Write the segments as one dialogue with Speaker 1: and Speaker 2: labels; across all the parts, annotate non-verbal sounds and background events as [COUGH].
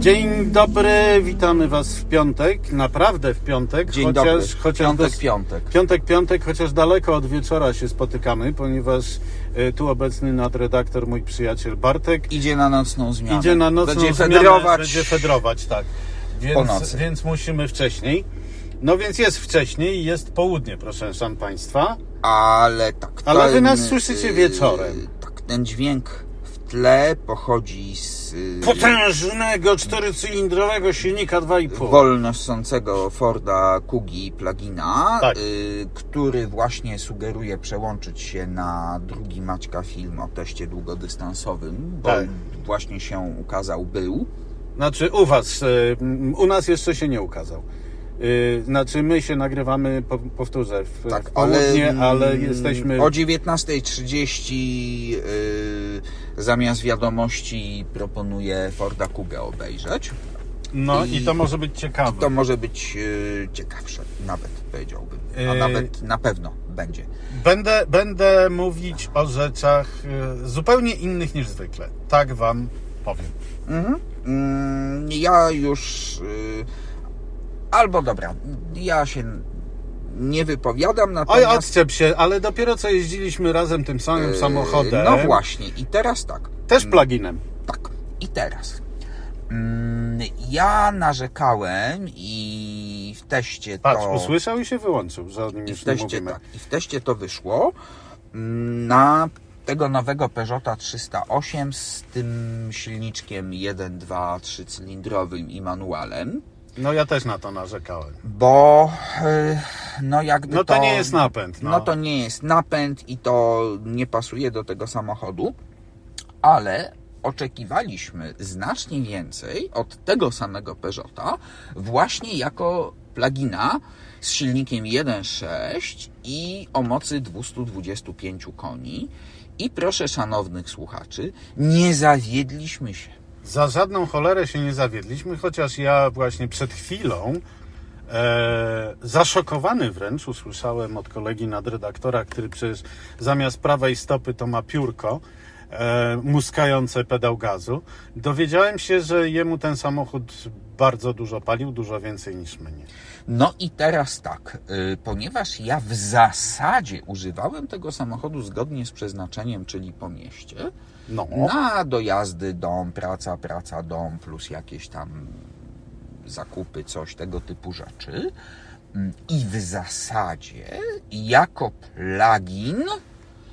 Speaker 1: Dzień dobry, witamy Was w piątek, naprawdę w piątek.
Speaker 2: Dzień
Speaker 1: chociaż,
Speaker 2: dobry.
Speaker 1: Chociaż
Speaker 2: Piątek,
Speaker 1: dos-
Speaker 2: piątek.
Speaker 1: Piątek, piątek, chociaż daleko od wieczora się spotykamy, ponieważ e, tu obecny nadredaktor, mój przyjaciel Bartek,
Speaker 2: Idzie na nocną zmianę.
Speaker 1: idzie na nocną
Speaker 2: Będzie
Speaker 1: zmianę,
Speaker 2: federować.
Speaker 1: będzie fedrować, tak. Więc, więc musimy wcześniej. No więc jest wcześniej i jest południe, proszę szan Państwa.
Speaker 2: Ale tak.
Speaker 1: Ale wy
Speaker 2: ten,
Speaker 1: nas słyszycie
Speaker 2: y,
Speaker 1: wieczorem.
Speaker 2: Tak, ten dźwięk w tle pochodzi z y,
Speaker 1: Potężnego czterocylindrowego silnika 2,5.
Speaker 2: wolnosącego Forda Kugi plugina,
Speaker 1: Tak.
Speaker 2: y, który właśnie sugeruje przełączyć się na drugi Maćka film o teście długodystansowym, bo
Speaker 1: Tak.
Speaker 2: właśnie się ukazał, był.
Speaker 1: Znaczy u was, u nas jeszcze się nie ukazał. Y, Znaczy my się nagrywamy, po- powtórzę, w,
Speaker 2: Tak,
Speaker 1: w południe,
Speaker 2: ale,
Speaker 1: ale,
Speaker 2: mm,
Speaker 1: jesteśmy...
Speaker 2: O 19.30 yy, zamiast wiadomości proponuję Forda Kugę obejrzeć.
Speaker 1: No
Speaker 2: i-
Speaker 1: i to może być ciekawe.
Speaker 2: To może być yy, ciekawsze, nawet powiedziałbym. A
Speaker 1: Yy.
Speaker 2: nawet na pewno będzie.
Speaker 1: Będę, będę mówić o rzeczach y, zupełnie innych niż zwykle. Tak wam powiem.
Speaker 2: Mhm. Mm, ja już. Albo dobra, ja się nie wypowiadam
Speaker 1: Oj,
Speaker 2: natomiast.
Speaker 1: odczep się, ale dopiero co jeździliśmy razem tym samym
Speaker 2: yy,
Speaker 1: samochodem.
Speaker 2: No właśnie, i teraz tak.
Speaker 1: Też pluginem.
Speaker 2: Tak, i teraz. Mm, Ja narzekałem i w teście
Speaker 1: Patrz,
Speaker 2: to.
Speaker 1: usłyszał i się wyłączył, że o nim
Speaker 2: I
Speaker 1: już
Speaker 2: teście,
Speaker 1: mówimy.
Speaker 2: tak, I w teście to wyszło mm, na tego nowego Peugeota 308 z tym silniczkiem 1.2 trzycylindrowym i manualem,
Speaker 1: No ja też na to narzekałem.
Speaker 2: bo yy, no jakby
Speaker 1: No to nie jest napęd. No,
Speaker 2: no to nie jest napęd i to nie pasuje do tego samochodu, ale oczekiwaliśmy znacznie więcej od tego samego Peugeota właśnie jako plugina z silnikiem 1.6 i o mocy 225 koni. I proszę szanownych słuchaczy, nie zawiedliśmy się.
Speaker 1: Za żadną cholerę się nie zawiedliśmy, chociaż ja właśnie przed chwilą, e, zaszokowany wręcz, usłyszałem od kolegi nadredaktora, który przecież zamiast prawej stopy to ma piórko, e, muskające pedał gazu. Dowiedziałem się, że jemu ten samochód bardzo dużo palił, dużo więcej niż mnie.
Speaker 2: No i teraz tak, y, ponieważ ja w zasadzie używałem tego samochodu zgodnie z przeznaczeniem, czyli po mieście,
Speaker 1: No,
Speaker 2: na dojazdy dom, praca, praca, dom, plus jakieś tam zakupy, coś tego typu rzeczy. Mm, I w zasadzie jako plugin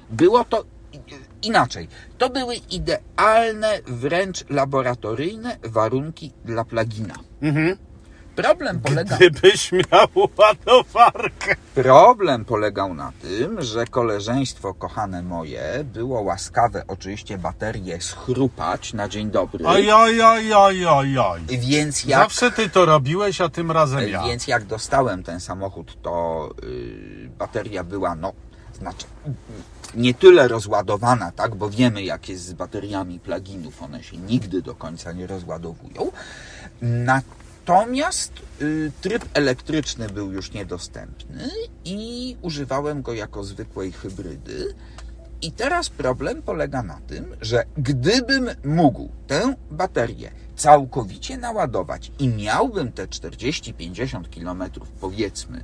Speaker 2: było to inaczej. To były idealne, wręcz laboratoryjne warunki dla plugina.
Speaker 1: mhm.
Speaker 2: Problem polega...
Speaker 1: gdybyś miał ładowarkę.
Speaker 2: Problem polegał na tym, że koleżeństwo kochane moje było łaskawe oczywiście baterię schrupać na dzień dobry.
Speaker 1: Oj, oj, oj, oj, oj, oj.
Speaker 2: Więc jak,
Speaker 1: Zawsze ty to robiłeś, a tym razem ja.
Speaker 2: więc jak dostałem ten samochód, to yy, bateria była, no, znaczy nie tyle rozładowana, tak, bo wiemy jak jest z bateriami pluginów, one się nigdy do końca nie rozładowują. Natomiast y, tryb elektryczny był już niedostępny i używałem go jako zwykłej hybrydy. I teraz problem polega na tym, że gdybym mógł tę baterię całkowicie naładować i miałbym te 40-50 km powiedzmy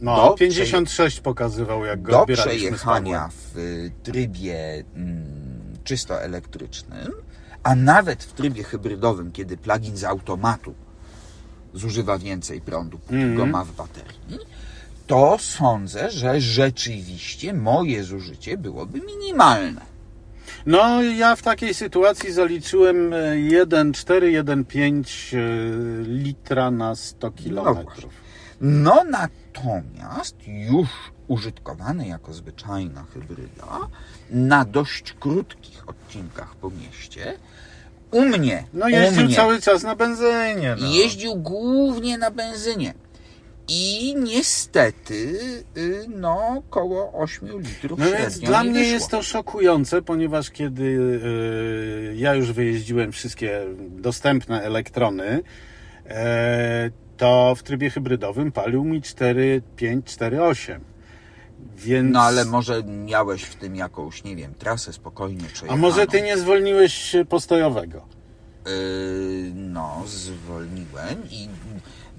Speaker 1: No,
Speaker 2: do
Speaker 1: 56 pokazywał, jak go
Speaker 2: do przejechania w y, trybie mm, czysto elektrycznym, a nawet w trybie hybrydowym, kiedy plugin z automatu zużywa więcej prądu, póki
Speaker 1: Mhm.
Speaker 2: go ma w baterii, to sądzę, że rzeczywiście moje zużycie byłoby minimalne.
Speaker 1: No, ja w takiej sytuacji zaliczyłem e, 1,4, 1,5 e, litra na 100
Speaker 2: właśnie.
Speaker 1: kilometrów.
Speaker 2: No natomiast już użytkowany jako zwyczajna hybryda na dość krótkich odcinkach po mieście, u mnie,
Speaker 1: No, jeździł
Speaker 2: mnie,
Speaker 1: cały czas na benzynie. No.
Speaker 2: Jeździł głównie na benzynie. I niestety, y, no, koło 8 litrów
Speaker 1: No więc dla
Speaker 2: nie
Speaker 1: mnie
Speaker 2: wyszło.
Speaker 1: jest to szokujące, ponieważ kiedy e, ja już wyjeździłem wszystkie dostępne elektrony, e, to w trybie hybrydowym palił mi 4,5, 4,8. Więc...
Speaker 2: No ale może miałeś w tym jakąś, nie wiem, trasę spokojnie
Speaker 1: A
Speaker 2: przejechaną.
Speaker 1: może ty nie zwolniłeś postojowego?
Speaker 2: Yy, no, zwolniłem i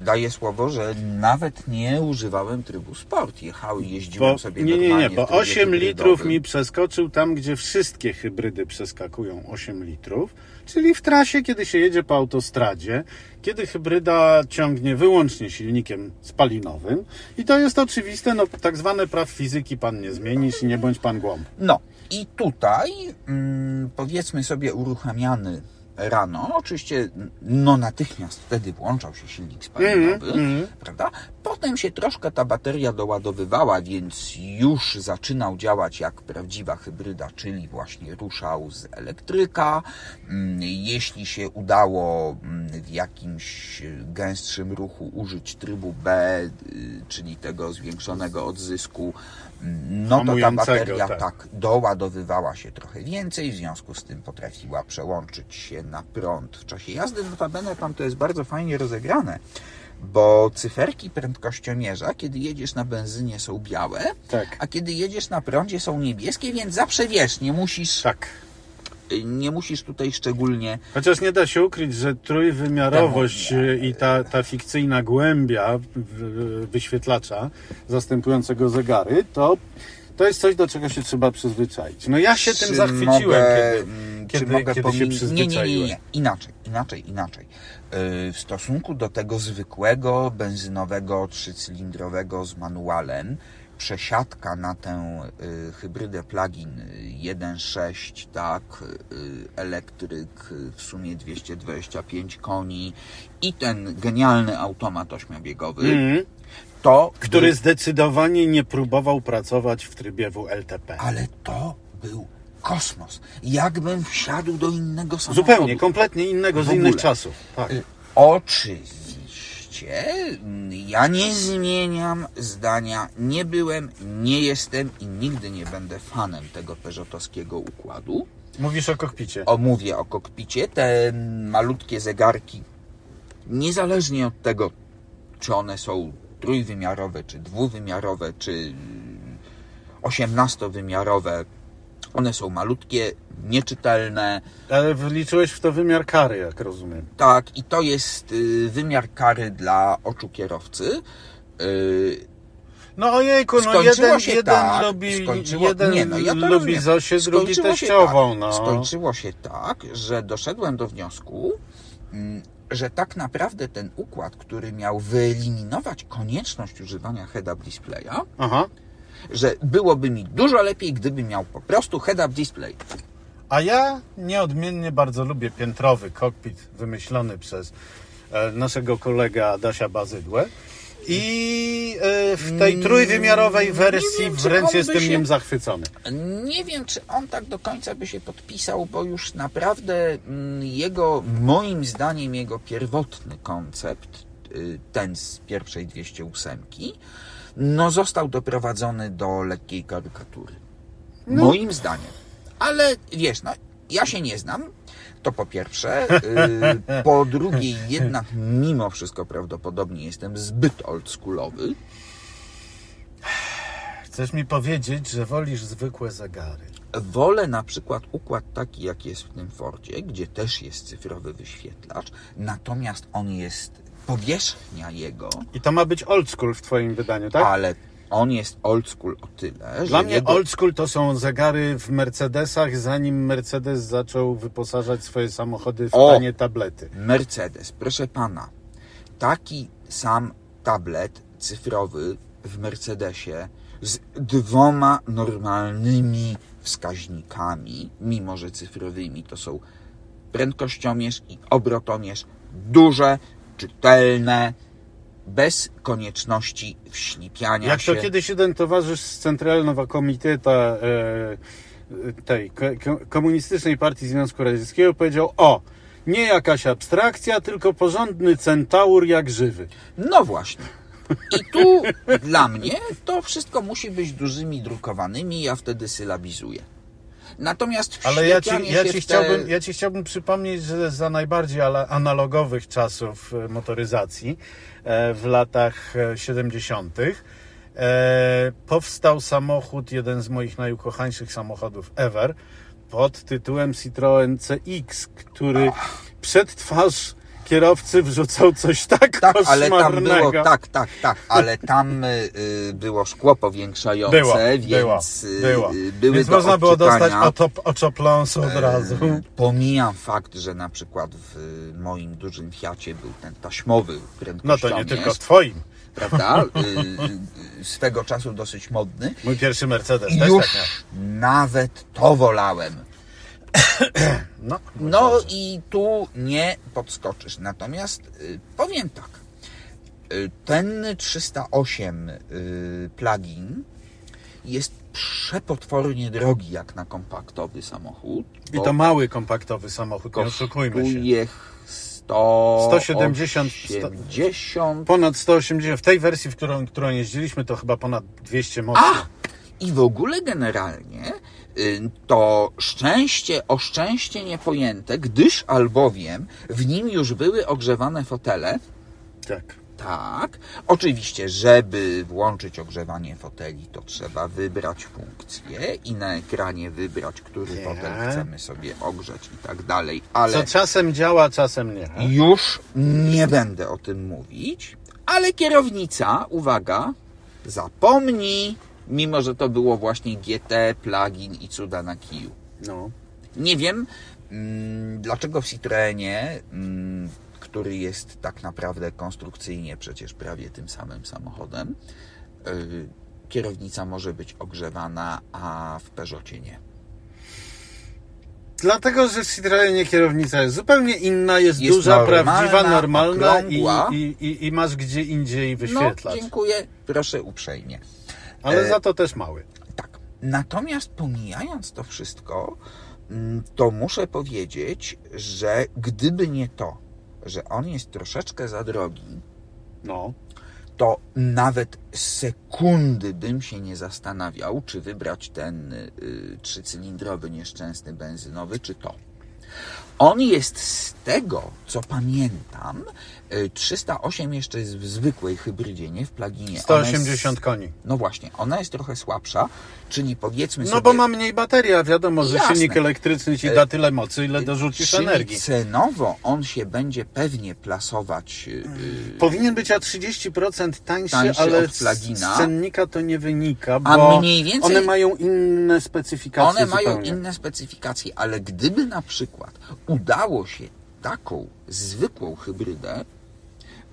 Speaker 2: daję słowo, że nawet nie używałem trybu sport. Jechały, jeździłem
Speaker 1: Bo,
Speaker 2: sobie
Speaker 1: nie, nie, nie, bo
Speaker 2: w trybie
Speaker 1: 8 litrów mi przeskoczył tam, gdzie wszystkie hybrydy przeskakują 8 litrów, czyli w trasie, kiedy się jedzie po autostradzie, kiedy hybryda ciągnie wyłącznie silnikiem spalinowym i to jest oczywiste, no tak zwane praw fizyki pan nie zmienisz i nie bądź pan głąb.
Speaker 2: No i tutaj mm, powiedzmy sobie uruchamiany rano, oczywiście no natychmiast wtedy włączał się silnik spalinowy,
Speaker 1: mhm.
Speaker 2: prawda? Potem się troszkę ta bateria doładowywała, więc już zaczynał działać jak prawdziwa hybryda, czyli właśnie ruszał z elektryka. Mm, Jeśli się udało mm, w jakimś gęstszym ruchu użyć trybu B, y, czyli tego zwiększonego odzysku, mm, no to ta bateria
Speaker 1: tak.
Speaker 2: tak doładowywała się trochę więcej, w związku z tym potrafiła przełączyć się na prąd w czasie jazdy. Notabene tam to jest bardzo fajnie rozegrane, bo cyferki prędkościomierza, kiedy jedziesz na benzynie są białe,
Speaker 1: Tak.
Speaker 2: a kiedy jedziesz na prądzie są niebieskie, więc zawsze wiesz, nie musisz,
Speaker 1: Tak.
Speaker 2: Nie musisz tutaj szczególnie
Speaker 1: Chociaż nie da się ukryć, że trójwymiarowość y, i ta, ta fikcyjna głębia wyświetlacza zastępującego zegary, to, to jest coś, do czego się trzeba przyzwyczaić. No ja się tym
Speaker 2: Czy
Speaker 1: zachwyciłem,
Speaker 2: mogę,
Speaker 1: kiedy,
Speaker 2: mm,
Speaker 1: kiedy,
Speaker 2: czy mogę
Speaker 1: kiedy się
Speaker 2: pomin- Nie, nie, nie,
Speaker 1: przyzwyczaiłem.
Speaker 2: nie. Inaczej, inaczej, inaczej. Yy, W stosunku do tego zwykłego benzynowego trzycylindrowego z manualem, przesiadka na tę y, hybrydę plug-in y, 1.6, tak, y, elektryk y, w sumie 225 koni i ten genialny automat ośmiobiegowy,
Speaker 1: Mhm.
Speaker 2: To
Speaker 1: Który
Speaker 2: był
Speaker 1: zdecydowanie nie próbował pracować w trybie WLTP.
Speaker 2: Ale to był kosmos. Jakbym wsiadł do innego samochodu.
Speaker 1: Zupełnie, kompletnie innego z innych czasów. Tak.
Speaker 2: Y, Oczywiście mm, ja nie zmieniam zdania. Nie byłem, nie jestem i nigdy nie będę fanem tego peżotowskiego układu.
Speaker 1: Mówisz o kokpicie.
Speaker 2: O, mówię o kokpicie. Te malutkie zegarki, niezależnie od tego, czy one są trójwymiarowe, czy dwuwymiarowe, czy osiemnastowymiarowe, one są malutkie, nieczytelne.
Speaker 1: Ale wliczyłeś w to wymiar kary, jak rozumiem.
Speaker 2: Tak, i to jest y, wymiar kary dla oczu kierowcy. Y,
Speaker 1: No ojejku, no
Speaker 2: Skończyło
Speaker 1: jeden,
Speaker 2: się
Speaker 1: jeden
Speaker 2: tak,
Speaker 1: lubi,
Speaker 2: skończyło-
Speaker 1: jeden
Speaker 2: nie, no ja to
Speaker 1: lubi. Zosię, drugi
Speaker 2: Skończyło się
Speaker 1: teściową.
Speaker 2: tak,
Speaker 1: no.
Speaker 2: Skończyło się tak, że doszedłem do wniosku, mm, że tak naprawdę ten układ, który miał wyeliminować konieczność używania head-up displaya,
Speaker 1: Aha.
Speaker 2: że byłoby mi dużo lepiej, gdyby miał po prostu head-up display.
Speaker 1: A ja nieodmiennie bardzo lubię piętrowy kokpit wymyślony przez e, naszego kolega Adasia Bazydłę. I e, w tej trójwymiarowej
Speaker 2: Mm,
Speaker 1: wersji
Speaker 2: nie wiem,
Speaker 1: wręcz jestem
Speaker 2: się-
Speaker 1: nim zachwycony.
Speaker 2: Nie wiem, czy on tak do końca by się podpisał, bo już naprawdę mm, jego, moim zdaniem, jego pierwotny koncept, y, ten z pierwszej 208, no został doprowadzony do lekkiej karykatury.
Speaker 1: No.
Speaker 2: Moim zdaniem. Ale wiesz, no, ja się nie znam, to po pierwsze. y, [LAUGHS] po drugie, jednak mimo wszystko prawdopodobnie jestem zbyt oldschoolowy.
Speaker 1: Chcesz mi powiedzieć, że wolisz zwykłe zegary?
Speaker 2: Wolę na przykład układ taki, jak jest w tym Fordzie, gdzie też jest cyfrowy wyświetlacz, natomiast on jest, powierzchnia jego,
Speaker 1: I to ma być old school w twoim wydaniu, tak?
Speaker 2: ale on jest old school o tyle,
Speaker 1: Dla
Speaker 2: że
Speaker 1: mnie
Speaker 2: jego...
Speaker 1: old school to są zegary w Mercedesach, zanim Mercedes zaczął wyposażać swoje samochody w
Speaker 2: O!
Speaker 1: tanie tablety.
Speaker 2: Mercedes, proszę pana, taki sam tablet cyfrowy w Mercedesie z dwoma normalnymi wskaźnikami, mimo że cyfrowymi to są prędkościomierz i obrotomierz, duże, czytelne, bez konieczności wślipiania
Speaker 1: Jak
Speaker 2: się.
Speaker 1: to kiedyś jeden towarzysz z Centralnego Komiteta e, tej ko- ko- komunistycznej partii Związku Radzieckiego powiedział: O, nie jakaś abstrakcja, tylko porządny centaur jak żywy.
Speaker 2: No właśnie. I tu [LAUGHS] dla mnie to wszystko musi być dużymi drukowanymi, ja wtedy sylabizuję. Natomiast
Speaker 1: Ale ja ci, ja, ci
Speaker 2: te-
Speaker 1: chciałbym, ja ci chciałbym przypomnieć, że za najbardziej analogowych czasów e, motoryzacji e, w latach e, 70. e, powstał samochód, jeden z moich najukochańszych samochodów ever, pod tytułem Citroen CX, który przed twarz kierowcy wrzucał coś tak,
Speaker 2: Tak, ale tam było, tak, tak, tak, ale tam y, y, było szkło powiększające,
Speaker 1: Było,
Speaker 2: więc
Speaker 1: było,
Speaker 2: y,
Speaker 1: było.
Speaker 2: y, były
Speaker 1: Więc
Speaker 2: do
Speaker 1: można było dostać oczopląsu od razu.
Speaker 2: E, Pomijam fakt, że na przykład w y, moim dużym Fiacie był ten taśmowy
Speaker 1: No to
Speaker 2: prędkościomierz,
Speaker 1: nie tylko w twoim.
Speaker 2: prawda? Y, swego czasu dosyć modny.
Speaker 1: Mój pierwszy Mercedes
Speaker 2: I
Speaker 1: też
Speaker 2: już
Speaker 1: tak miał.
Speaker 2: nawet to wolałem.
Speaker 1: No,
Speaker 2: No i tu nie podskoczysz. Natomiast y, powiem tak. Y, ten 308 y, plugin jest przepotwornie drogi jak na kompaktowy samochód.
Speaker 1: I to mały kompaktowy samochód, nie oszukujmy się.
Speaker 2: kosztuje 100,
Speaker 1: 170,
Speaker 2: 80.
Speaker 1: Ponad 180. W tej wersji, w którą, którą jeździliśmy, to chyba ponad 200 mocy.
Speaker 2: A! I w ogóle generalnie to szczęście, o szczęście niepojęte, gdyż albowiem w nim już były ogrzewane fotele.
Speaker 1: Tak.
Speaker 2: Tak. Oczywiście, żeby włączyć ogrzewanie foteli, to trzeba wybrać funkcję i na ekranie wybrać, który
Speaker 1: Nie.
Speaker 2: fotel chcemy sobie ogrzeć i tak dalej. Ale
Speaker 1: Co czasem działa, czasem nie.
Speaker 2: już nie będę o tym mówić. Ale kierownica, uwaga, zapomnij, mimo że to było właśnie GT, plugin i cuda na kiju.
Speaker 1: No.
Speaker 2: Nie wiem, mm, dlaczego w Citroenie, mm, który jest tak naprawdę konstrukcyjnie przecież prawie tym samym samochodem, y, kierownica może być ogrzewana, a w Peugeotie nie.
Speaker 1: Dlatego, że w Citroenie kierownica jest zupełnie inna, jest,
Speaker 2: Jest
Speaker 1: duża,
Speaker 2: normalna,
Speaker 1: prawdziwa, normalna i, i, i, i masz gdzie indziej
Speaker 2: No,
Speaker 1: wyświetlać.
Speaker 2: dziękuję, proszę uprzejmie.
Speaker 1: Ale
Speaker 2: E,
Speaker 1: za to też mały.
Speaker 2: Tak. Natomiast pomijając to wszystko, mm, to muszę powiedzieć, że gdyby nie to, że on jest troszeczkę za drogi,
Speaker 1: No.
Speaker 2: to nawet sekundy bym się nie zastanawiał, czy wybrać ten y, trzycylindrowy, nieszczęsny benzynowy, czy to. On jest tego, co pamiętam, y, 308 jeszcze jest w zwykłej hybrydzie, nie w pluginie. Ona
Speaker 1: 180
Speaker 2: jest,
Speaker 1: koni.
Speaker 2: No właśnie, ona jest trochę słabsza, czyli powiedzmy
Speaker 1: No
Speaker 2: sobie...
Speaker 1: bo ma mniej baterii, a wiadomo, że
Speaker 2: Jasne.
Speaker 1: silnik elektryczny ci da tyle mocy, ile dorzucisz
Speaker 2: czyli
Speaker 1: energii.
Speaker 2: cenowo on się będzie pewnie plasować... y,
Speaker 1: Powinien być o 30% tańszy,
Speaker 2: Tańszy
Speaker 1: ale z, cennika to nie wynika,
Speaker 2: A
Speaker 1: bo
Speaker 2: mniej więcej-
Speaker 1: one mają inne specyfikacje
Speaker 2: One mają
Speaker 1: zupełnie.
Speaker 2: inne specyfikacje, ale gdyby na przykład udało się taką zwykłą hybrydę,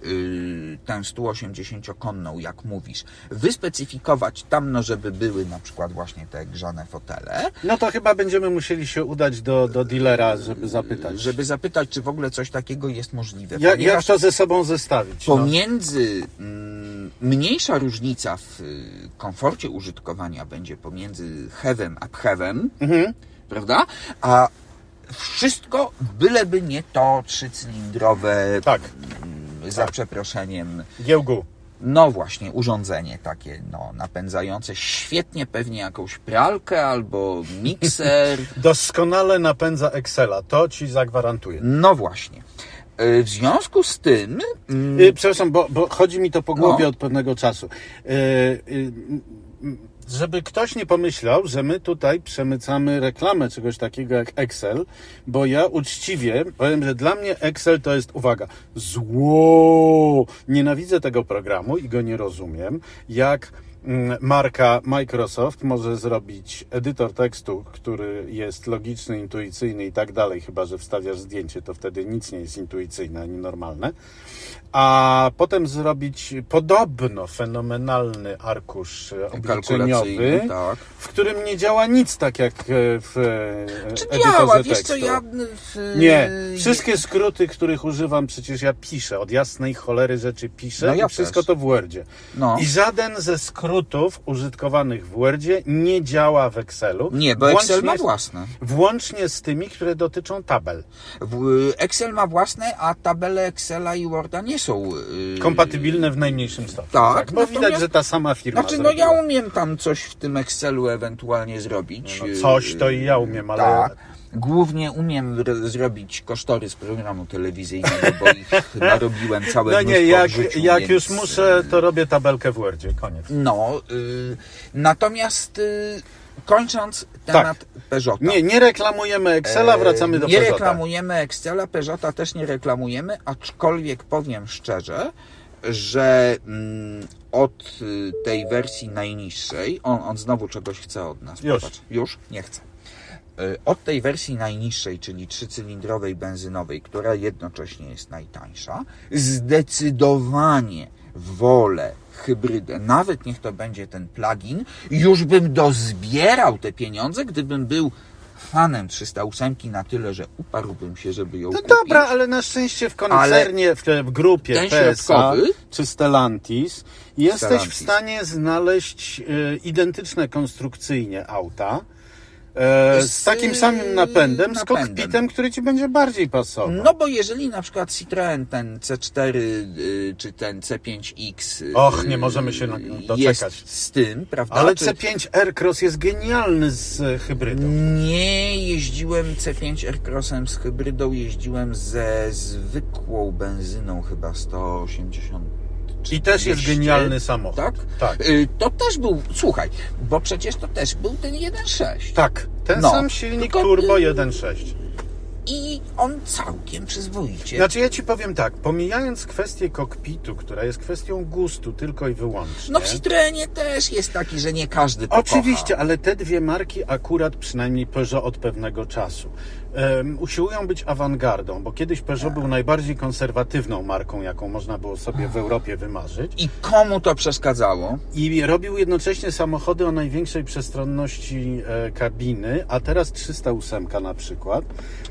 Speaker 2: yy, tę 180-konną, jak mówisz, wyspecyfikować tam, no żeby były na przykład właśnie te grzane fotele,
Speaker 1: No to chyba będziemy musieli się udać do, do dealera, żeby zapytać.
Speaker 2: żeby zapytać, czy w ogóle coś takiego jest możliwe.
Speaker 1: Ja, jak to ze sobą zestawić? No.
Speaker 2: Pomiędzy mm, mniejsza różnica w y, komforcie użytkowania będzie pomiędzy heavem a pchewem,
Speaker 1: Mhm.
Speaker 2: prawda? A wszystko byleby nie to trzycylindrowe,
Speaker 1: Tak.
Speaker 2: mm, za przeproszeniem,
Speaker 1: Giełgu.
Speaker 2: no właśnie, urządzenie takie, no, napędzające świetnie pewnie jakąś pralkę albo mikser. [LAUGHS]
Speaker 1: Doskonale napędza Excela, to ci zagwarantuję.
Speaker 2: No właśnie. Y, W związku z tym, mm,
Speaker 1: Y, przepraszam, bo, bo chodzi mi to po głowie
Speaker 2: No.
Speaker 1: od pewnego czasu. Żeby ktoś nie pomyślał, że my tutaj przemycamy reklamę czegoś takiego jak Excel, bo ja uczciwie powiem, że dla mnie Excel to jest, uwaga, zło. Nienawidzę tego programu i go nie rozumiem. Jak marka Microsoft może zrobić edytor tekstu, który jest logiczny, intuicyjny i tak dalej, chyba że wstawiasz zdjęcie, to wtedy nic nie jest intuicyjne ani normalne. A potem zrobić podobno fenomenalny arkusz e, obliczeniowy,
Speaker 2: tak.
Speaker 1: w którym nie działa nic tak jak e, w e,
Speaker 2: Czy
Speaker 1: edytorze
Speaker 2: działa? Wiesz co, ja... W,
Speaker 1: Nie, wszystkie skróty, których używam, przecież ja piszę, od jasnej cholery rzeczy piszę
Speaker 2: No ja
Speaker 1: i wszystko
Speaker 2: też.
Speaker 1: to w Wordzie.
Speaker 2: No.
Speaker 1: I żaden ze skrótów użytkowanych w Wordzie nie działa w Excelu.
Speaker 2: Nie, bo Excel ma
Speaker 1: Włącznie-
Speaker 2: własne.
Speaker 1: Włącznie z tymi, które dotyczą tabel.
Speaker 2: W- Excel ma własne, a tabele Excela i Worda nie są... yy,
Speaker 1: Kompatybilne w najmniejszym stopniu.
Speaker 2: Tak,
Speaker 1: bo
Speaker 2: natomiast-
Speaker 1: widać, że ta sama firma
Speaker 2: Znaczy, no ja
Speaker 1: zrobiła.
Speaker 2: umiem tam coś w tym Excelu ewentualnie zrobić.
Speaker 1: No, coś to i ja umiem, ale-
Speaker 2: Tak. Głównie umiem zrobić kosztorys programu telewizyjnego, bo ich [LAUGHS] narobiłem całe
Speaker 1: No nie, jak,
Speaker 2: życiu,
Speaker 1: jak
Speaker 2: więc,
Speaker 1: już muszę, to robię tabelkę w Wordzie. Koniec.
Speaker 2: No, y, natomiast y, kończąc temat Peugeota.
Speaker 1: Nie, nie reklamujemy Excela, wracamy do
Speaker 2: E, Nie
Speaker 1: Peugeota.
Speaker 2: reklamujemy Excela, Peugeota też nie reklamujemy, aczkolwiek powiem szczerze, że mm, od y, tej wersji najniższej, on, on znowu czegoś chce od nas.
Speaker 1: Już.
Speaker 2: Popatrz, już? Nie chce. Y, Od tej wersji najniższej, czyli trzycylindrowej benzynowej, która jednocześnie jest najtańsza, zdecydowanie wolę hybrydę, nawet niech to będzie ten plugin, już bym dozbierał te pieniądze, gdybym był fanem 308 na tyle, że uparłbym się, żeby ją
Speaker 1: No
Speaker 2: kupić.
Speaker 1: dobra, ale na szczęście w koncernie, w, w grupie
Speaker 2: ten
Speaker 1: PSA czy Stellantis jesteś
Speaker 2: Stellantis.
Speaker 1: w stanie znaleźć e, identyczne konstrukcyjnie auta e, z,
Speaker 2: Z,
Speaker 1: takim samym napędem, z
Speaker 2: napędem.
Speaker 1: kokpitem, który ci będzie bardziej pasował.
Speaker 2: No bo jeżeli na przykład Citroën ten C4 y, czy ten C5X y,
Speaker 1: Och, nie możemy się doczekać.
Speaker 2: jest z tym, prawda?
Speaker 1: ale
Speaker 2: czy-
Speaker 1: C5 Aircross jest genialny z e, hybrydą.
Speaker 2: Nie jeździłem C5 Aircrossem z hybrydą, jeździłem ze zwykłą benzyną chyba 180.
Speaker 1: I też jest
Speaker 2: 200,
Speaker 1: genialny samochód.
Speaker 2: Tak?
Speaker 1: Tak.
Speaker 2: Y, To też był, słuchaj, bo przecież to też był ten 1.6.
Speaker 1: Tak, ten
Speaker 2: No,
Speaker 1: sam silnik
Speaker 2: tylko,
Speaker 1: turbo
Speaker 2: y,
Speaker 1: 1.6.
Speaker 2: I on całkiem przyzwoicie.
Speaker 1: Znaczy ja ci powiem tak, pomijając kwestię kokpitu, która jest kwestią gustu tylko i wyłącznie.
Speaker 2: No w Citroenie też jest taki, że nie każdy to
Speaker 1: Oczywiście,
Speaker 2: kocha.
Speaker 1: ale te dwie marki akurat przynajmniej Peugeot od pewnego czasu um, usiłują być awangardą, bo kiedyś Peugeot był najbardziej konserwatywną marką, jaką można było sobie w Europie wymarzyć.
Speaker 2: I komu to przeszkadzało?
Speaker 1: I robił jednocześnie samochody o największej przestronności e, kabiny, a teraz 308 na przykład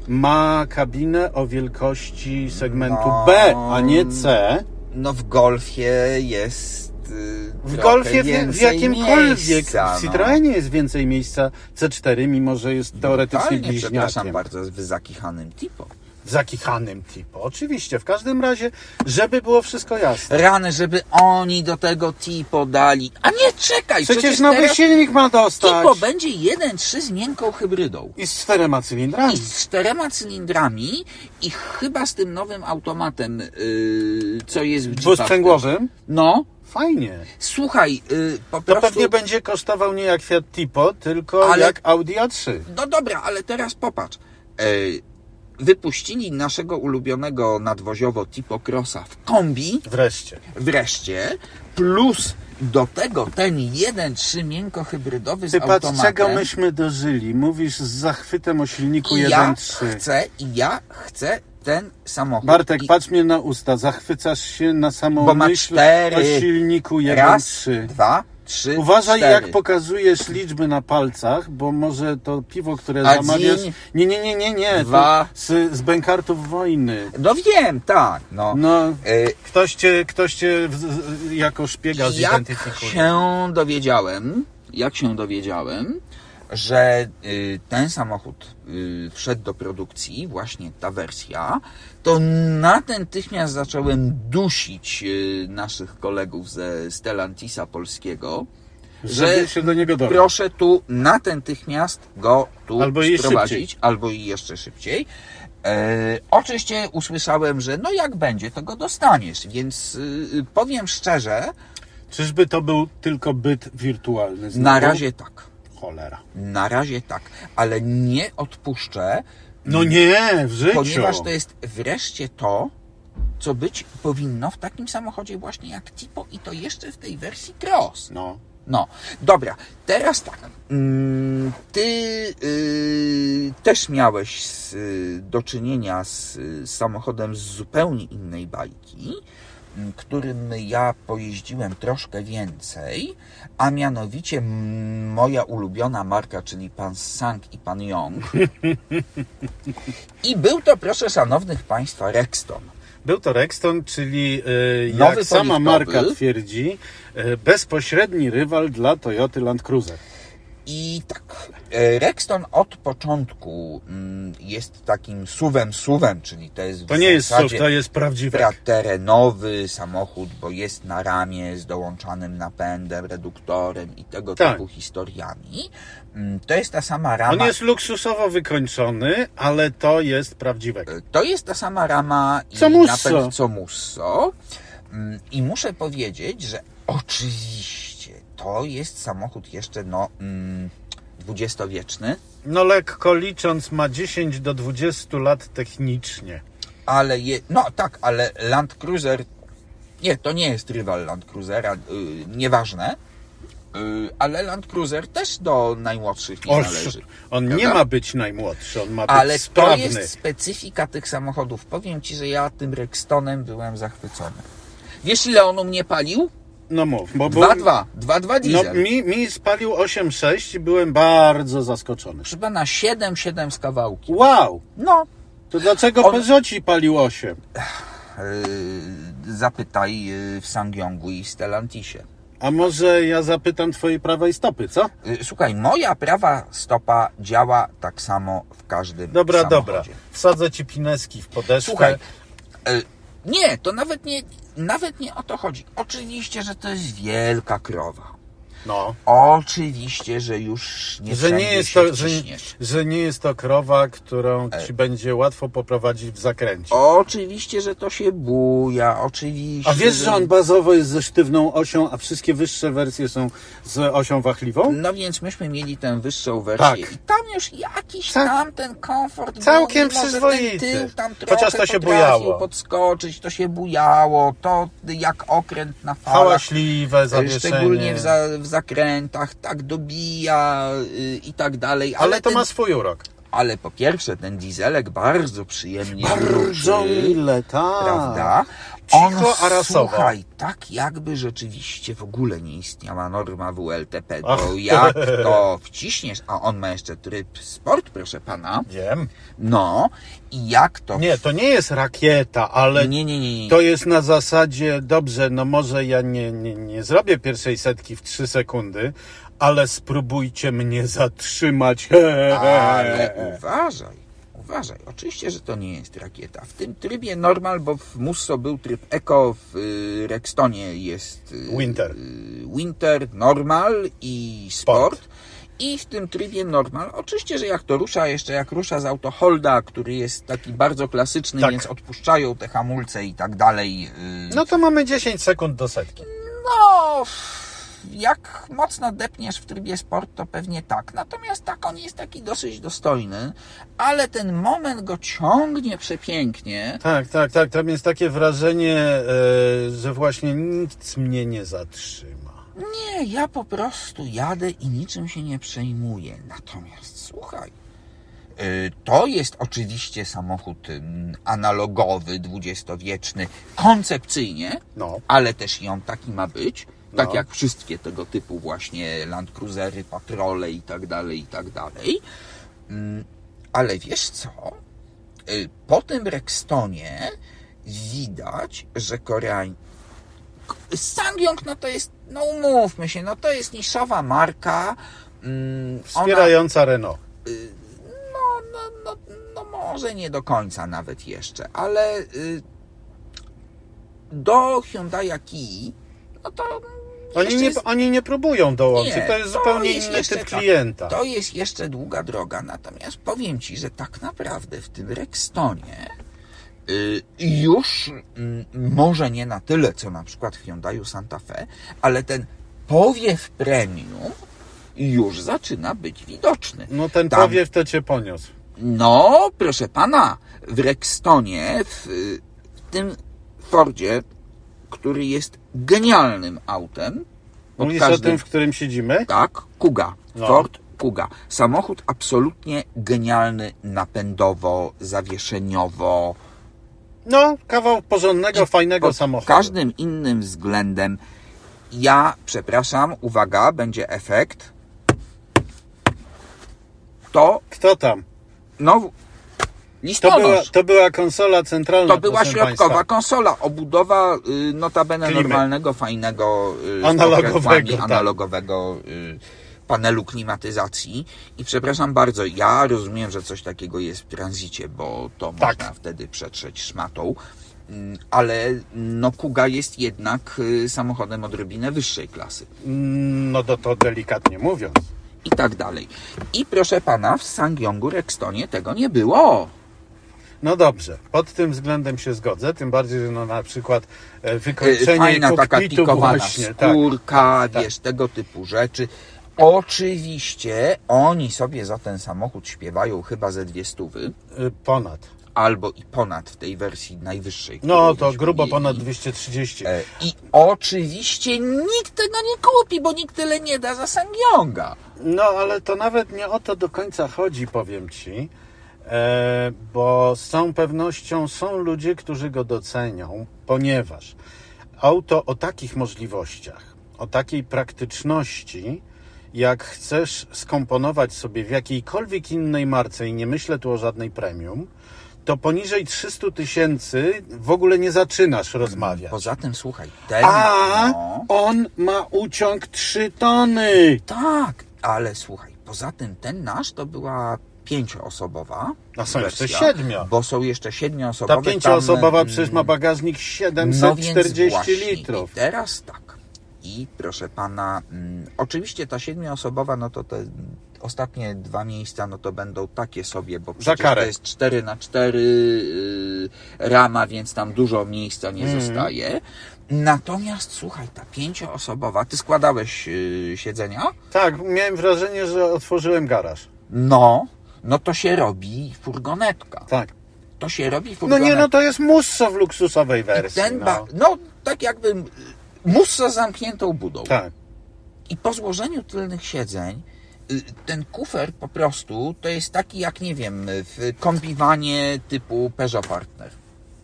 Speaker 1: ma kabinę o wielkości segmentu
Speaker 2: No.
Speaker 1: B, a nie C.
Speaker 2: No w Golfie jest y,
Speaker 1: W Golfie, w, jakimkolwiek,
Speaker 2: miejsca,
Speaker 1: w
Speaker 2: no.
Speaker 1: Citroenie jest więcej miejsca C4, mimo że jest teoretycznie
Speaker 2: Totalnie, przepraszam
Speaker 1: bliźniakiem.
Speaker 2: bardzo, w zakichanym tipo.
Speaker 1: Zakichanym tipo. Oczywiście, w każdym razie, żeby było wszystko jasne.
Speaker 2: Rany, żeby oni do tego tipo dali. A nie, czekaj,
Speaker 1: Przecież,
Speaker 2: przecież
Speaker 1: nowy silnik ma dostać.
Speaker 2: tipo będzie 1.3 z miękką hybrydą.
Speaker 1: I z czterema cylindrami.
Speaker 2: I z czterema cylindrami i chyba z tym nowym automatem, yy, co jest w Jeepach
Speaker 1: Dwusprzęgłowym.
Speaker 2: No,
Speaker 1: Fajnie.
Speaker 2: słuchaj, yy, po
Speaker 1: To
Speaker 2: prostu...
Speaker 1: pewnie będzie kosztował nie jak Fiat Tipo, tylko
Speaker 2: Ale-
Speaker 1: jak Audi A3.
Speaker 2: No dobra, ale teraz popatrz. E, wypuścili naszego ulubionego nadwoziowo Tipo Crossa w kombi
Speaker 1: Wreszcie.
Speaker 2: wreszcie, plus do tego ten 1.3 miękko hybrydowy z
Speaker 1: Ty patrz,
Speaker 2: automatem.
Speaker 1: czego myśmy dożyli. Mówisz z zachwytem o silniku
Speaker 2: I ja
Speaker 1: 1.3.
Speaker 2: chcę, i ja chcę ten samochód.
Speaker 1: Bartek,
Speaker 2: i...
Speaker 1: patrz mnie na usta, zachwycasz się na samą
Speaker 2: Bo ma cztery.
Speaker 1: o silniku 1,
Speaker 2: Raz,
Speaker 1: trzy.
Speaker 2: dwa, trzy,
Speaker 1: Uważaj,
Speaker 2: cztery.
Speaker 1: jak pokazujesz liczby na palcach, bo może to piwo, które zamawiasz. Nie, nie, nie, nie, nie.
Speaker 2: Dwa.
Speaker 1: Z, z bękartów wojny.
Speaker 2: No wiem, tak. No.
Speaker 1: no
Speaker 2: y...
Speaker 1: ktoś, cię, ktoś cię jako szpiega zidentyfikuje.
Speaker 2: Jak się dowiedziałem, jak się dowiedziałem, że y, ten samochód y, wszedł do produkcji, właśnie ta wersja, to natychmiast zacząłem dusić y, naszych kolegów ze Stellantisa polskiego,
Speaker 1: Żeby
Speaker 2: że
Speaker 1: się do niego dobrać.
Speaker 2: proszę tu natychmiast go tu
Speaker 1: Albo
Speaker 2: sprowadzić, albo i jeszcze szybciej. E, oczywiście usłyszałem, że no jak będzie, to go dostaniesz, więc powiem szczerze,
Speaker 1: Czyżby to był tylko byt wirtualny? Znowu?
Speaker 2: na razie tak.
Speaker 1: Cholera.
Speaker 2: Na razie tak, ale nie odpuszczę,
Speaker 1: No nie, w życiu.
Speaker 2: ponieważ to jest wreszcie to, co być powinno w takim samochodzie właśnie jak Tipo i to jeszcze w tej wersji Cross.
Speaker 1: No.
Speaker 2: No, dobra, teraz tak. Mm, Ty y, też miałeś z, y, do czynienia z, y, samochodem z zupełnie innej bajki, którym ja pojeździłem troszkę więcej, a mianowicie moja ulubiona marka, czyli pan Sang i pan Young. I był to, proszę szanownych państwa, Rexton.
Speaker 1: Był to Rexton, czyli
Speaker 2: Nowy
Speaker 1: jak sama marka twierdzi, e, bezpośredni rywal dla Toyoty Land Cruiser.
Speaker 2: I tak, e, Rexton od początku mm, jest takim suwem suwem, czyli to jest
Speaker 1: To nie jest SUV, to jest prawdziwy.
Speaker 2: terenowy samochód, bo jest na ramię z dołączanym napędem, reduktorem i tego
Speaker 1: Tak.
Speaker 2: typu historiami. Mm, To jest ta sama rama.
Speaker 1: On jest luksusowo wykończony, ale to jest prawdziwek.
Speaker 2: To jest ta sama rama i
Speaker 1: Co Musso.
Speaker 2: napęd co Musso. Mm, I muszę powiedzieć, że oczywiście to jest samochód jeszcze no mm, dwudziestowieczny,
Speaker 1: No lekko licząc ma 10 do 20 lat technicznie.
Speaker 2: ale je, no tak, ale Land Cruiser nie, to nie jest rywal Land Cruisera, y, nieważne. Y, ale Land Cruiser też do najmłodszych nie należy.
Speaker 1: on nie
Speaker 2: Prawda?
Speaker 1: ma być najmłodszy, on ma być
Speaker 2: Ale to
Speaker 1: sprawny.
Speaker 2: jest specyfika tych samochodów. Powiem Ci, że ja tym Rextonem byłem zachwycony. Wiesz ile on u mnie palił?
Speaker 1: No mów, bo... bo
Speaker 2: 2,2. 2,2
Speaker 1: no, mi, mi spalił 8,6 i byłem bardzo zaskoczony.
Speaker 2: Chyba na 7, 7 z kawałki.
Speaker 1: Wow!
Speaker 2: No,
Speaker 1: To dlaczego
Speaker 2: On-
Speaker 1: Peugeoci palił 8?
Speaker 2: yy, zapytaj yy, w Sangyongu i Stellantisie.
Speaker 1: A może ja zapytam twojej prawej stopy, co?
Speaker 2: Yy, Słuchaj, moja prawa stopa działa tak samo w każdym
Speaker 1: Dobra,
Speaker 2: samochodzie.
Speaker 1: dobra. Wsadzę ci pineski w podeszwę.
Speaker 2: Słuchaj, nie, to nawet nie, nawet nie o to chodzi. Oczywiście, że to jest wielka krowa.
Speaker 1: No.
Speaker 2: Oczywiście, że już nie
Speaker 1: Że nie, jest
Speaker 2: się
Speaker 1: to, że, że nie jest to krowa, którą ci będzie łatwo poprowadzić w zakręcie.
Speaker 2: Oczywiście, że to się buja, oczywiście.
Speaker 1: A wiesz, że on bazowo jest ze sztywną osią, a wszystkie wyższe wersje są z osią wachliwą?
Speaker 2: No więc myśmy mieli tę wyższą wersję
Speaker 1: Tak.
Speaker 2: i tam już jakiś
Speaker 1: Tak.
Speaker 2: tam ten komfort
Speaker 1: Całkiem
Speaker 2: był, że
Speaker 1: przyzwoity.
Speaker 2: Tył tam trochę
Speaker 1: Chociaż to się bujało.
Speaker 2: podskoczyć, to się bujało, to jak okręt na falach.
Speaker 1: Hałaśliwe zawieszenie.
Speaker 2: Szczególnie w, za, w zakrętach, tak dobija y, i tak dalej. Ale,
Speaker 1: Ale to
Speaker 2: ten,
Speaker 1: ma swój urok.
Speaker 2: ale po pierwsze, ten dieselek bardzo przyjemnie
Speaker 1: Bardzo
Speaker 2: ruszy,
Speaker 1: mile, tak.
Speaker 2: prawda?
Speaker 1: Cicho, a
Speaker 2: słuchaj, tak jakby rzeczywiście w ogóle nie istniała norma WLTP,
Speaker 1: Ach.
Speaker 2: bo jak to wciśniesz, a on ma jeszcze tryb sport, proszę pana,
Speaker 1: Wiem.
Speaker 2: no i jak to...
Speaker 1: Nie, to nie jest rakieta, ale
Speaker 2: nie, nie, nie, nie.
Speaker 1: to jest na zasadzie, dobrze, no może ja nie, nie, nie zrobię pierwszej setki w 3 sekundy, ale spróbujcie mnie zatrzymać. [LAUGHS]
Speaker 2: Ale uważaj, uważaj. Oczywiście, że to nie jest rakieta. W tym trybie normal, bo w Musso był tryb Eco, w y, Rextonie jest y,
Speaker 1: Winter.
Speaker 2: y, Winter, normal i sport.
Speaker 1: Sport.
Speaker 2: I w tym trybie normal, oczywiście, że jak to rusza, jeszcze jak rusza z autoholda, który jest taki bardzo klasyczny,
Speaker 1: Tak.
Speaker 2: więc odpuszczają te hamulce i tak dalej.
Speaker 1: No to mamy 10 sekund do setki.
Speaker 2: no, jak mocno depniesz w trybie sport, to pewnie tak. Natomiast tak, on jest taki dosyć dostojny, ale ten moment go ciągnie przepięknie.
Speaker 1: Tak, tak, tak. Tam jest takie wrażenie, e, że właśnie nic mnie nie zatrzyma.
Speaker 2: Nie, ja po prostu jadę i niczym się nie przejmuję. Natomiast słuchaj, y, to jest oczywiście samochód analogowy, dwudziestowieczny, koncepcyjnie,
Speaker 1: No.
Speaker 2: ale też i on taki ma być. Tak
Speaker 1: No.
Speaker 2: jak wszystkie tego typu właśnie Land Cruisery, patrole i tak dalej, i tak dalej. Mm, Ale wiesz co? Y, Po tym Rextonie widać, że Koreań... Sangyong, no to jest, no umówmy się, no to jest niszowa marka. Mm, Ona,
Speaker 1: Wspierająca Renault.
Speaker 2: no, no, no, no może nie do końca nawet jeszcze, ale y, do Hyundai Kia, no to
Speaker 1: Oni nie,
Speaker 2: jest-
Speaker 1: oni nie próbują dołączyć.
Speaker 2: Nie,
Speaker 1: to jest
Speaker 2: to
Speaker 1: zupełnie
Speaker 2: jest
Speaker 1: inny typ klienta.
Speaker 2: To jest jeszcze długa droga, natomiast powiem Ci, że tak naprawdę w tym Rextonie y, już mm, może nie na tyle, co na przykład w Hyundaiu Santa Fe, ale ten powiew premium już zaczyna być widoczny.
Speaker 1: No ten
Speaker 2: Tam-
Speaker 1: powiew to cię poniósł.
Speaker 2: No, proszę pana, w Rextonie, w, w tym Fordzie, który jest genialnym autem,
Speaker 1: Mówisz o
Speaker 2: każdym
Speaker 1: tym, w którym siedzimy?
Speaker 2: tak, Kuga.
Speaker 1: No.
Speaker 2: Ford Kuga. Samochód absolutnie genialny napędowo, zawieszeniowo.
Speaker 1: No, kawał porządnego, fajnego
Speaker 2: pod
Speaker 1: samochodu.
Speaker 2: każdym innym względem. Ja, przepraszam, uwaga, będzie efekt. To,
Speaker 1: Kto tam?
Speaker 2: no,
Speaker 1: To
Speaker 2: listonosz.
Speaker 1: była, to była konsola centralna.
Speaker 2: To była środkowa
Speaker 1: państwa.
Speaker 2: konsola, obudowa y, notabene
Speaker 1: Klimy.
Speaker 2: normalnego, fajnego, y,
Speaker 1: Analogowego, tak.
Speaker 2: analogowego y, panelu klimatyzacji. I przepraszam bardzo, ja rozumiem, że coś takiego jest w tranzycie, bo to
Speaker 1: Tak.
Speaker 2: można wtedy przetrzeć szmatą. Mm, Ale no Kuga jest jednak y, samochodem odrobinę wyższej klasy
Speaker 1: Mm, No to, to delikatnie mówiąc.
Speaker 2: i tak dalej. I proszę pana, w Sangyongu Rextonie tego nie było.
Speaker 1: No dobrze, pod tym względem się zgodzę, tym bardziej, że no na przykład e, wykończenie
Speaker 2: Fajna taka
Speaker 1: kokpitu
Speaker 2: pikowana
Speaker 1: właśnie, tak.
Speaker 2: skórka, wiesz, tego typu rzeczy. Oczywiście oni sobie za ten samochód śpiewają chyba ze dwie stówy,
Speaker 1: Y, Ponad.
Speaker 2: albo i ponad w tej wersji najwyższej.
Speaker 1: No to grubo
Speaker 2: mieli.
Speaker 1: ponad 230.
Speaker 2: E, I oczywiście nikt tego nie kupi, bo nikt tyle nie da za Sangyonga.
Speaker 1: No ale to nawet nie o to do końca chodzi, powiem ci. E, bo z całą pewnością są ludzie, którzy go docenią, ponieważ auto o takich możliwościach, o takiej praktyczności, jak chcesz skomponować sobie w jakiejkolwiek innej marce, i nie myślę tu o żadnej premium, to poniżej 300 tysięcy w ogóle nie zaczynasz rozmawiać.
Speaker 2: Poza tym, słuchaj, ten...
Speaker 1: A
Speaker 2: no,
Speaker 1: on ma uciąg 3 tony.
Speaker 2: tak, ale słuchaj, poza tym ten nasz to była pięcioosobowa
Speaker 1: A są jeszcze
Speaker 2: wersja,
Speaker 1: siedmio.
Speaker 2: Bo są jeszcze siedmioosobowe.
Speaker 1: Ta pięcioosobowa przecież ma bagażnik
Speaker 2: No więc
Speaker 1: 740
Speaker 2: właśnie.
Speaker 1: litrów.
Speaker 2: I teraz tak. I proszę pana, mm, oczywiście ta siedmioosobowa, no to te ostatnie dwa miejsca, no to będą takie sobie, bo przecież to jest 4 na 4 yy, rama, więc tam dużo miejsca nie
Speaker 1: Mhm.
Speaker 2: zostaje. Natomiast słuchaj, ta pięcioosobowa, ty składałeś yy, siedzenia?
Speaker 1: Tak, miałem wrażenie, że otworzyłem garaż.
Speaker 2: No, no to się robi furgonetka.
Speaker 1: Tak.
Speaker 2: To się robi
Speaker 1: No
Speaker 2: furgonetka.
Speaker 1: nie, no to jest musso w luksusowej wersji.
Speaker 2: Ten
Speaker 1: no.
Speaker 2: no tak jakby mussa z zamkniętą budą.
Speaker 1: Tak.
Speaker 2: I po złożeniu tylnych siedzeń y, ten kufer po prostu to jest taki jak, nie wiem, w kombiwanie typu Peugeot Partner.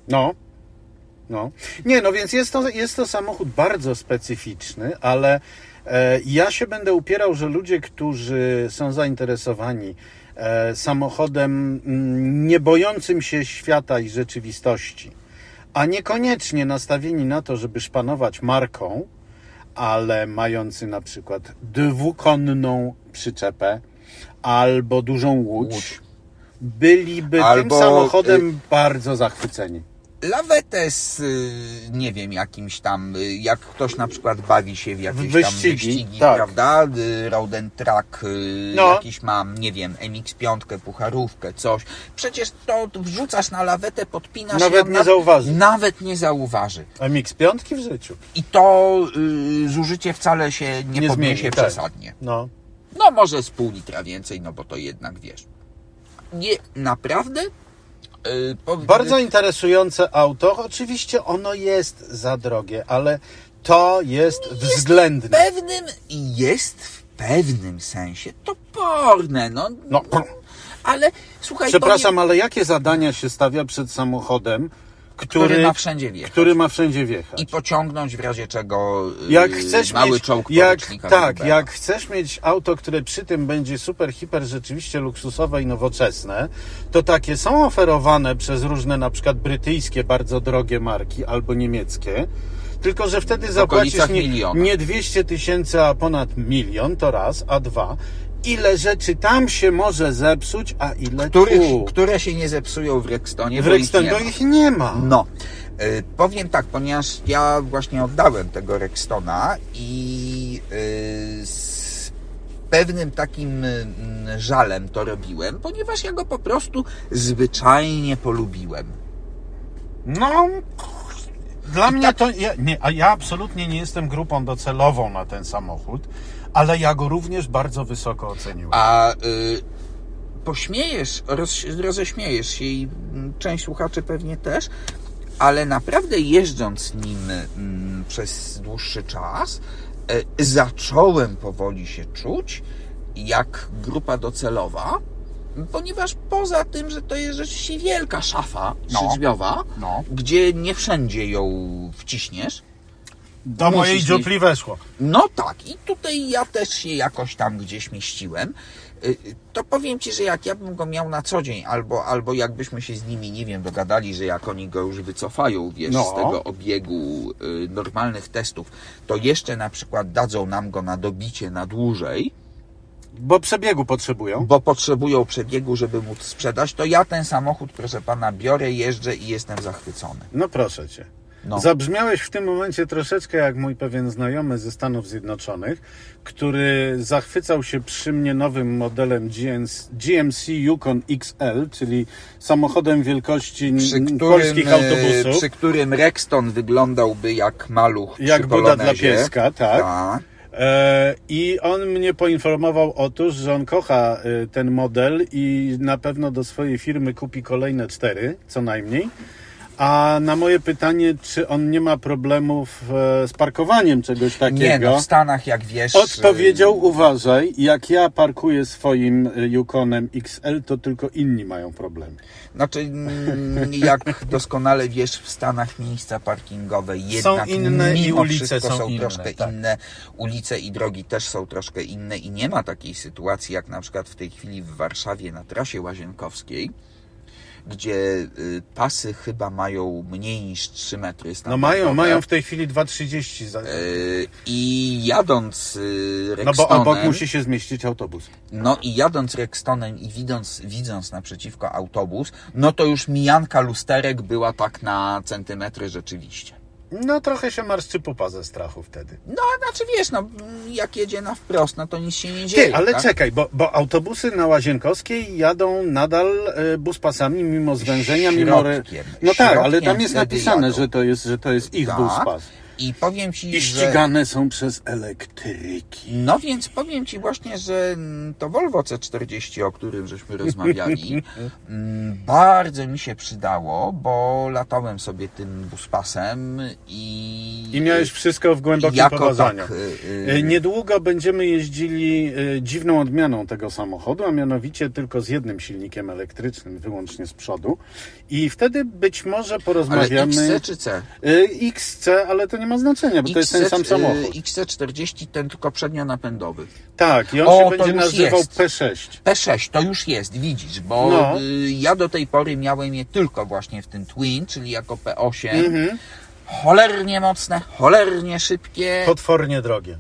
Speaker 1: No. No. Nie, no więc jest to, jest to samochód bardzo specyficzny, ale e, ja się będę upierał, że ludzie, którzy są zainteresowani samochodem mm, nie bojącym się świata i rzeczywistości, a niekoniecznie nastawieni na to, żeby szpanować marką, ale mający na przykład dwukonną przyczepę albo dużą łódź,
Speaker 2: Łódź.
Speaker 1: byliby
Speaker 2: Albo,
Speaker 1: tym samochodem bardzo zachwyceni.
Speaker 2: Lawetę z, y, nie wiem, jakimś tam, y, jak ktoś na przykład bawi się w jakieś
Speaker 1: wyścigi,
Speaker 2: tam wyścigi,
Speaker 1: tak.
Speaker 2: prawda? Y, Road and Track,
Speaker 1: No.
Speaker 2: jakiś mam, nie wiem, MX-5, pucharówkę, coś. Przecież to wrzucasz na lawetę, podpinasz
Speaker 1: Nawet nie
Speaker 2: ona
Speaker 1: zauważy.
Speaker 2: Nawet nie zauważy.
Speaker 1: MX piątki w życiu.
Speaker 2: I to y, zużycie wcale się nie,
Speaker 1: Nie
Speaker 2: podniesie
Speaker 1: zmieni, tak.
Speaker 2: przesadnie.
Speaker 1: No.
Speaker 2: No może z pół litra więcej, no bo to jednak wiesz. Nie, naprawdę? Po,
Speaker 1: Bardzo interesujące auto. Oczywiście ono jest za drogie, ale to jest
Speaker 2: w
Speaker 1: względne.
Speaker 2: pewnym, jest w pewnym sensie toporne, no.
Speaker 1: No,
Speaker 2: Ale słuchaj,
Speaker 1: przepraszam, ale jakie zadania się stawia przed samochodem, który,
Speaker 2: który ma wszędzie wjechać.
Speaker 1: który ma wszędzie wjechać?
Speaker 2: I pociągnąć w razie czego yy,
Speaker 1: jak chcesz
Speaker 2: mały
Speaker 1: mieć,
Speaker 2: czołg
Speaker 1: jak, tak,
Speaker 2: Rubera.
Speaker 1: jak chcesz mieć auto, które przy tym będzie super, hiper, rzeczywiście luksusowe i nowoczesne, to takie są oferowane przez różne na przykład brytyjskie, bardzo drogie marki albo niemieckie, tylko że wtedy zapłacisz nie, nie 200 tysięcy, a ponad milion, to raz, a dwa, ile rzeczy tam się może zepsuć, a ile
Speaker 2: Których,
Speaker 1: tu.
Speaker 2: które się nie zepsują w Rextonie,
Speaker 1: W
Speaker 2: bo ich nie
Speaker 1: ich nie ma.
Speaker 2: No, y, powiem tak, ponieważ ja właśnie oddałem tego Rextona i y, z pewnym takim y, żalem to robiłem, ponieważ ja go po prostu zwyczajnie polubiłem.
Speaker 1: No, dla mnie to. Ja, nie, a ja absolutnie nie jestem grupą docelową na ten samochód, ale ja go również bardzo wysoko oceniłem.
Speaker 2: A y, pośmiejesz, roz, roześmiejesz się i mm, część słuchaczy pewnie też, ale naprawdę jeżdżąc nim mm, przez dłuższy czas, e, zacząłem powoli się czuć jak grupa docelowa, ponieważ poza tym, że to jest rzeczywiście wielka szafa
Speaker 1: No.
Speaker 2: trzydrzwiowa,
Speaker 1: No.
Speaker 2: gdzie nie wszędzie ją wciśniesz,
Speaker 1: Do mojej
Speaker 2: musisz
Speaker 1: dziupli weszło.
Speaker 2: no tak, i tutaj ja też się jakoś tam gdzieś mieściłem. Y, To powiem Ci, że jak ja bym go miał na co dzień, albo, albo jakbyśmy się z nimi, nie wiem, dogadali, że jak oni go już wycofają, wiesz,
Speaker 1: No.
Speaker 2: z tego obiegu y, normalnych testów, to jeszcze na przykład dadzą nam go na dobicie na dłużej,
Speaker 1: Bo przebiegu potrzebują.
Speaker 2: bo potrzebują przebiegu, żeby móc sprzedać, to ja ten samochód, proszę Pana, biorę, jeżdżę i jestem zachwycony.
Speaker 1: No proszę cię.
Speaker 2: No.
Speaker 1: Zabrzmiałeś w tym momencie troszeczkę jak mój pewien znajomy ze Stanów Zjednoczonych, który zachwycał się przy mnie nowym modelem GMC, GMC Yukon XL, czyli samochodem wielkości
Speaker 2: którym,
Speaker 1: polskich
Speaker 2: e,
Speaker 1: autobusów.
Speaker 2: przy którym Rexton wyglądałby jak maluch
Speaker 1: Jak Buda dla pieska, tak.
Speaker 2: Tak.
Speaker 1: E, I on mnie poinformował otóż, że on kocha e, ten model i na pewno do swojej firmy kupi kolejne cztery, co najmniej. A na moje pytanie, czy on nie ma problemów e, z parkowaniem czegoś takiego,
Speaker 2: Nie, no w Stanach, jak wiesz...
Speaker 1: odpowiedział, uważaj, jak ja parkuję swoim e, Yukonem XL, to tylko inni mają problemy.
Speaker 2: Znaczy, jak doskonale wiesz, w Stanach miejsca parkingowe jednak
Speaker 1: inne i ulice są
Speaker 2: są
Speaker 1: inne,
Speaker 2: troszkę
Speaker 1: tak.
Speaker 2: inne. Ulice i drogi też są troszkę inne i nie ma takiej sytuacji, jak na przykład w tej chwili w Warszawie na trasie łazienkowskiej, gdzie y, pasy chyba mają mniej niż 3 metry
Speaker 1: No mają, mają w tej chwili 2,30 za...
Speaker 2: Y, I jadąc y,
Speaker 1: No
Speaker 2: Rextonem,
Speaker 1: bo obok musi się zmieścić autobus.
Speaker 2: no i jadąc Rextonem i widząc, widząc naprzeciwko autobus, no to już mijanka lusterek była tak na centymetry rzeczywiście.
Speaker 1: No trochę się marszczy pupa ze strachu wtedy.
Speaker 2: No, znaczy wiesz, no, jak jedzie na wprost, no to nic się nie dzieje.
Speaker 1: Ty, ale
Speaker 2: tak?
Speaker 1: czekaj, bo, bo autobusy na Łazienkowskiej jadą nadal e, buspasami mimo zwężenia, mimo... Re...
Speaker 2: Środkiem.
Speaker 1: No tak, ale
Speaker 2: Środkiem
Speaker 1: tam jest napisane, że to jest, że to jest ich
Speaker 2: Tak.
Speaker 1: buspas.
Speaker 2: I powiem Ci,
Speaker 1: I
Speaker 2: że...
Speaker 1: ścigane są przez elektryki.
Speaker 2: No więc powiem Ci właśnie, że to Volvo C40, o którym żeśmy rozmawiali, [LAUGHS] mm, bardzo mi się przydało, bo latałem sobie tym buspasem i...
Speaker 1: I miałeś wszystko w głębokim
Speaker 2: jako tak, y,
Speaker 1: E,
Speaker 2: y,
Speaker 1: Niedługo będziemy jeździli e, dziwną odmianą tego samochodu, a mianowicie tylko z jednym silnikiem elektrycznym, wyłącznie z przodu. I wtedy być może
Speaker 2: ale
Speaker 1: porozmawiamy...
Speaker 2: XC czy C?
Speaker 1: XC, ale to nie ma znaczenia, bo to jest ten sam
Speaker 2: y,
Speaker 1: samochód.
Speaker 2: XC40 ten tylko przednionapędowy.
Speaker 1: Tak, i on
Speaker 2: O,
Speaker 1: się będzie nazywał
Speaker 2: jest.
Speaker 1: P6.
Speaker 2: P6 to już jest, widzisz, bo
Speaker 1: No.
Speaker 2: y, ja do tej pory miałem je tylko właśnie w tym Twin, czyli jako P8.
Speaker 1: Mhm.
Speaker 2: Cholernie mocne, cholernie szybkie,
Speaker 1: Potwornie drogie.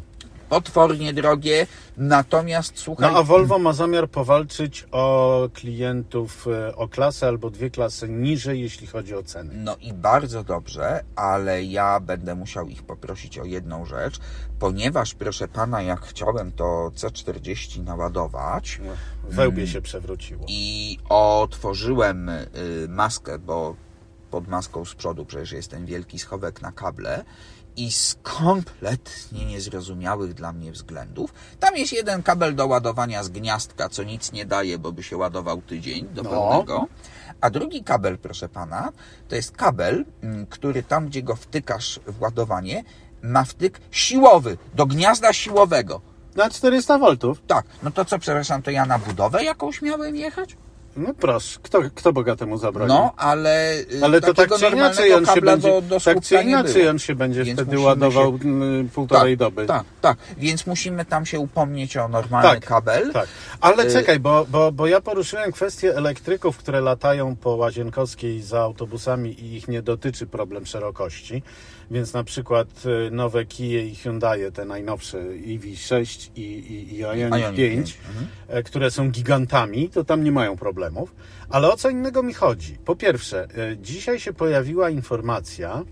Speaker 2: Potwornie drogie, natomiast słuchaj,
Speaker 1: No a Volvo ma zamiar powalczyć o klientów e, o klasę albo dwie klasy niżej, jeśli chodzi o ceny.
Speaker 2: No i bardzo dobrze, ale ja będę musiał ich poprosić o jedną rzecz, ponieważ proszę pana, jak chciałem to C40 naładować
Speaker 1: No, Wełbie się przewróciło.
Speaker 2: i otworzyłem y, maskę, bo pod maską z przodu przecież jest ten wielki schowek na kable i z kompletnie niezrozumiałych dla mnie względów. Tam jest jeden kabel do ładowania z gniazdka, co nic nie daje, bo by się ładował tydzień do
Speaker 1: No.
Speaker 2: pełnego. A drugi kabel, proszę pana, to jest kabel, mm, który tam, gdzie go wtykasz w ładowanie, ma wtyk siłowy, do gniazda siłowego.
Speaker 1: Na 400 V?
Speaker 2: Tak, no to co, przepraszam, to ja na budowę jakąś miałem jechać?
Speaker 1: No proszę, kto, kto bogatemu zabroni?
Speaker 2: No, ale, y,
Speaker 1: Ale to tak czy inaczej on się będzie,
Speaker 2: do, do
Speaker 1: tak czy inaczej on się będzie
Speaker 2: Więc
Speaker 1: wtedy ładował
Speaker 2: się-
Speaker 1: mm, półtorej doby.
Speaker 2: Tak, tak, więc musimy tam się upomnieć o normalny
Speaker 1: Tak,
Speaker 2: kabel.
Speaker 1: Tak, ale
Speaker 2: Y-
Speaker 1: czekaj, bo, bo, bo ja poruszyłem kwestię elektryków, które latają po Łazienkowskiej za autobusami i ich nie dotyczy problem szerokości, więc na przykład y, nowe Kia i Hyundai, te najnowsze EV6 i, i, i Ioniq
Speaker 2: Ioniq
Speaker 1: 5,
Speaker 2: 5, mhm.
Speaker 1: e, które są gigantami, to tam nie mają problemów. Ale o co innego mi chodzi? Po pierwsze, e, dzisiaj się pojawiła informacja,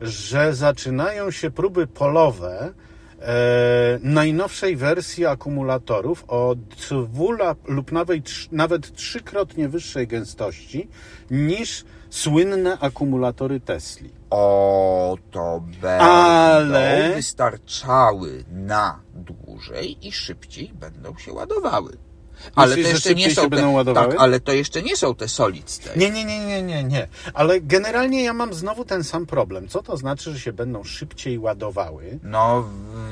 Speaker 1: że zaczynają się próby polowe e, najnowszej wersji akumulatorów o dwula lub nawet, nawet trzykrotnie wyższej gęstości niż słynne akumulatory Tesli.
Speaker 2: O, to będą
Speaker 1: Ale-
Speaker 2: wystarczały na dłużej i szybciej będą się ładowały. Ale
Speaker 1: Myślisz,
Speaker 2: to jeszcze nie są te? Tak, ale to jeszcze nie są te solid state.
Speaker 1: Nie, nie, nie, nie, nie, nie. Ale generalnie ja mam znowu ten sam problem. Co to znaczy, że się będą szybciej ładowały?
Speaker 2: No,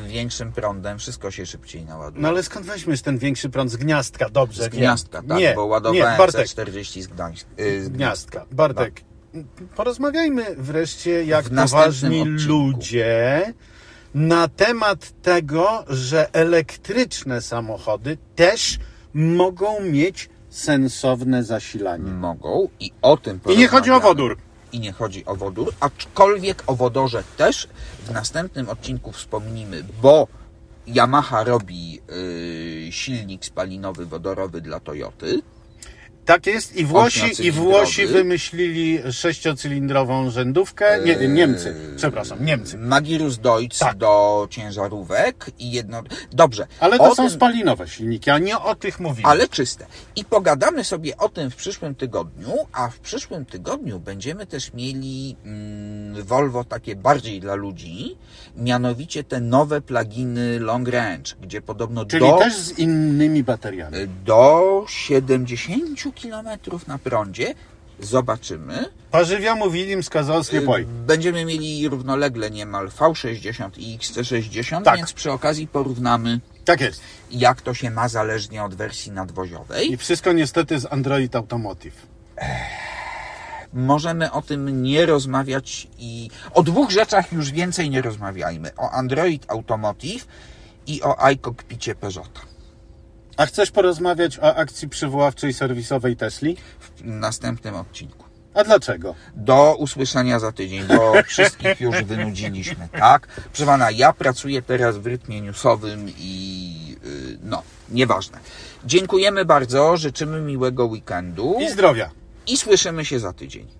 Speaker 2: większym prądem wszystko się szybciej naładuje.
Speaker 1: No ale skąd weźmiesz ten większy prąd z gniazdka? Dobrze,
Speaker 2: z
Speaker 1: wiem.
Speaker 2: gniazdka, tak,
Speaker 1: nie,
Speaker 2: bo ładowałem
Speaker 1: nie, Bartek,
Speaker 2: C40 z Gdańska. y,
Speaker 1: z gniazdka. Bartek, porozmawiajmy wreszcie jak poważni
Speaker 2: odcinku.
Speaker 1: ludzie na temat tego, że elektryczne samochody też mogą mieć sensowne zasilanie.
Speaker 2: Mogą i o tym
Speaker 1: I nie chodzi o wodór.
Speaker 2: I nie chodzi o wodór, aczkolwiek o wodorze też w następnym odcinku wspomnimy, bo Yamaha robi y, silnik spalinowy wodorowy dla Toyoty.
Speaker 1: Tak jest i Włosi, i. Włosi wymyślili sześciocylindrową rzędówkę. Nie, Niemcy, przepraszam, Niemcy.
Speaker 2: Magirus Deutz
Speaker 1: Tak.
Speaker 2: do ciężarówek i jedno... Dobrze.
Speaker 1: Ale to
Speaker 2: o
Speaker 1: są
Speaker 2: tym-
Speaker 1: spalinowe silniki, a nie o tych mówimy.
Speaker 2: ale czyste. I pogadamy sobie o tym w przyszłym tygodniu, a w przyszłym tygodniu będziemy też mieli mm, Volvo takie bardziej dla ludzi, mianowicie te nowe pluginy Long Range, gdzie podobno
Speaker 1: Czyli
Speaker 2: do,
Speaker 1: też z innymi bateriami.
Speaker 2: do 70 km na prądzie zobaczymy.
Speaker 1: Parzywiomu widim skazał nie boi.
Speaker 2: Będziemy mieli równolegle niemal V60 i XC60,
Speaker 1: Tak.
Speaker 2: więc przy okazji porównamy
Speaker 1: Tak jest.
Speaker 2: jak to się ma zależnie od wersji nadwoziowej.
Speaker 1: I wszystko niestety z Android Automotive.
Speaker 2: możemy o tym nie rozmawiać i o dwóch rzeczach już więcej nie rozmawiajmy. O Android Automotive i o iCockpicie Peugeota.
Speaker 1: A chcesz porozmawiać o akcji przywoławczej serwisowej Tesli?
Speaker 2: W następnym odcinku.
Speaker 1: A dlaczego?
Speaker 2: Do usłyszenia za tydzień, bo wszystkich już wynudziliśmy, tak? Proszę pana, ja pracuję teraz w rytmie newsowym i yy, no, nieważne. Dziękujemy bardzo, życzymy miłego weekendu
Speaker 1: I zdrowia.
Speaker 2: i słyszymy się za tydzień.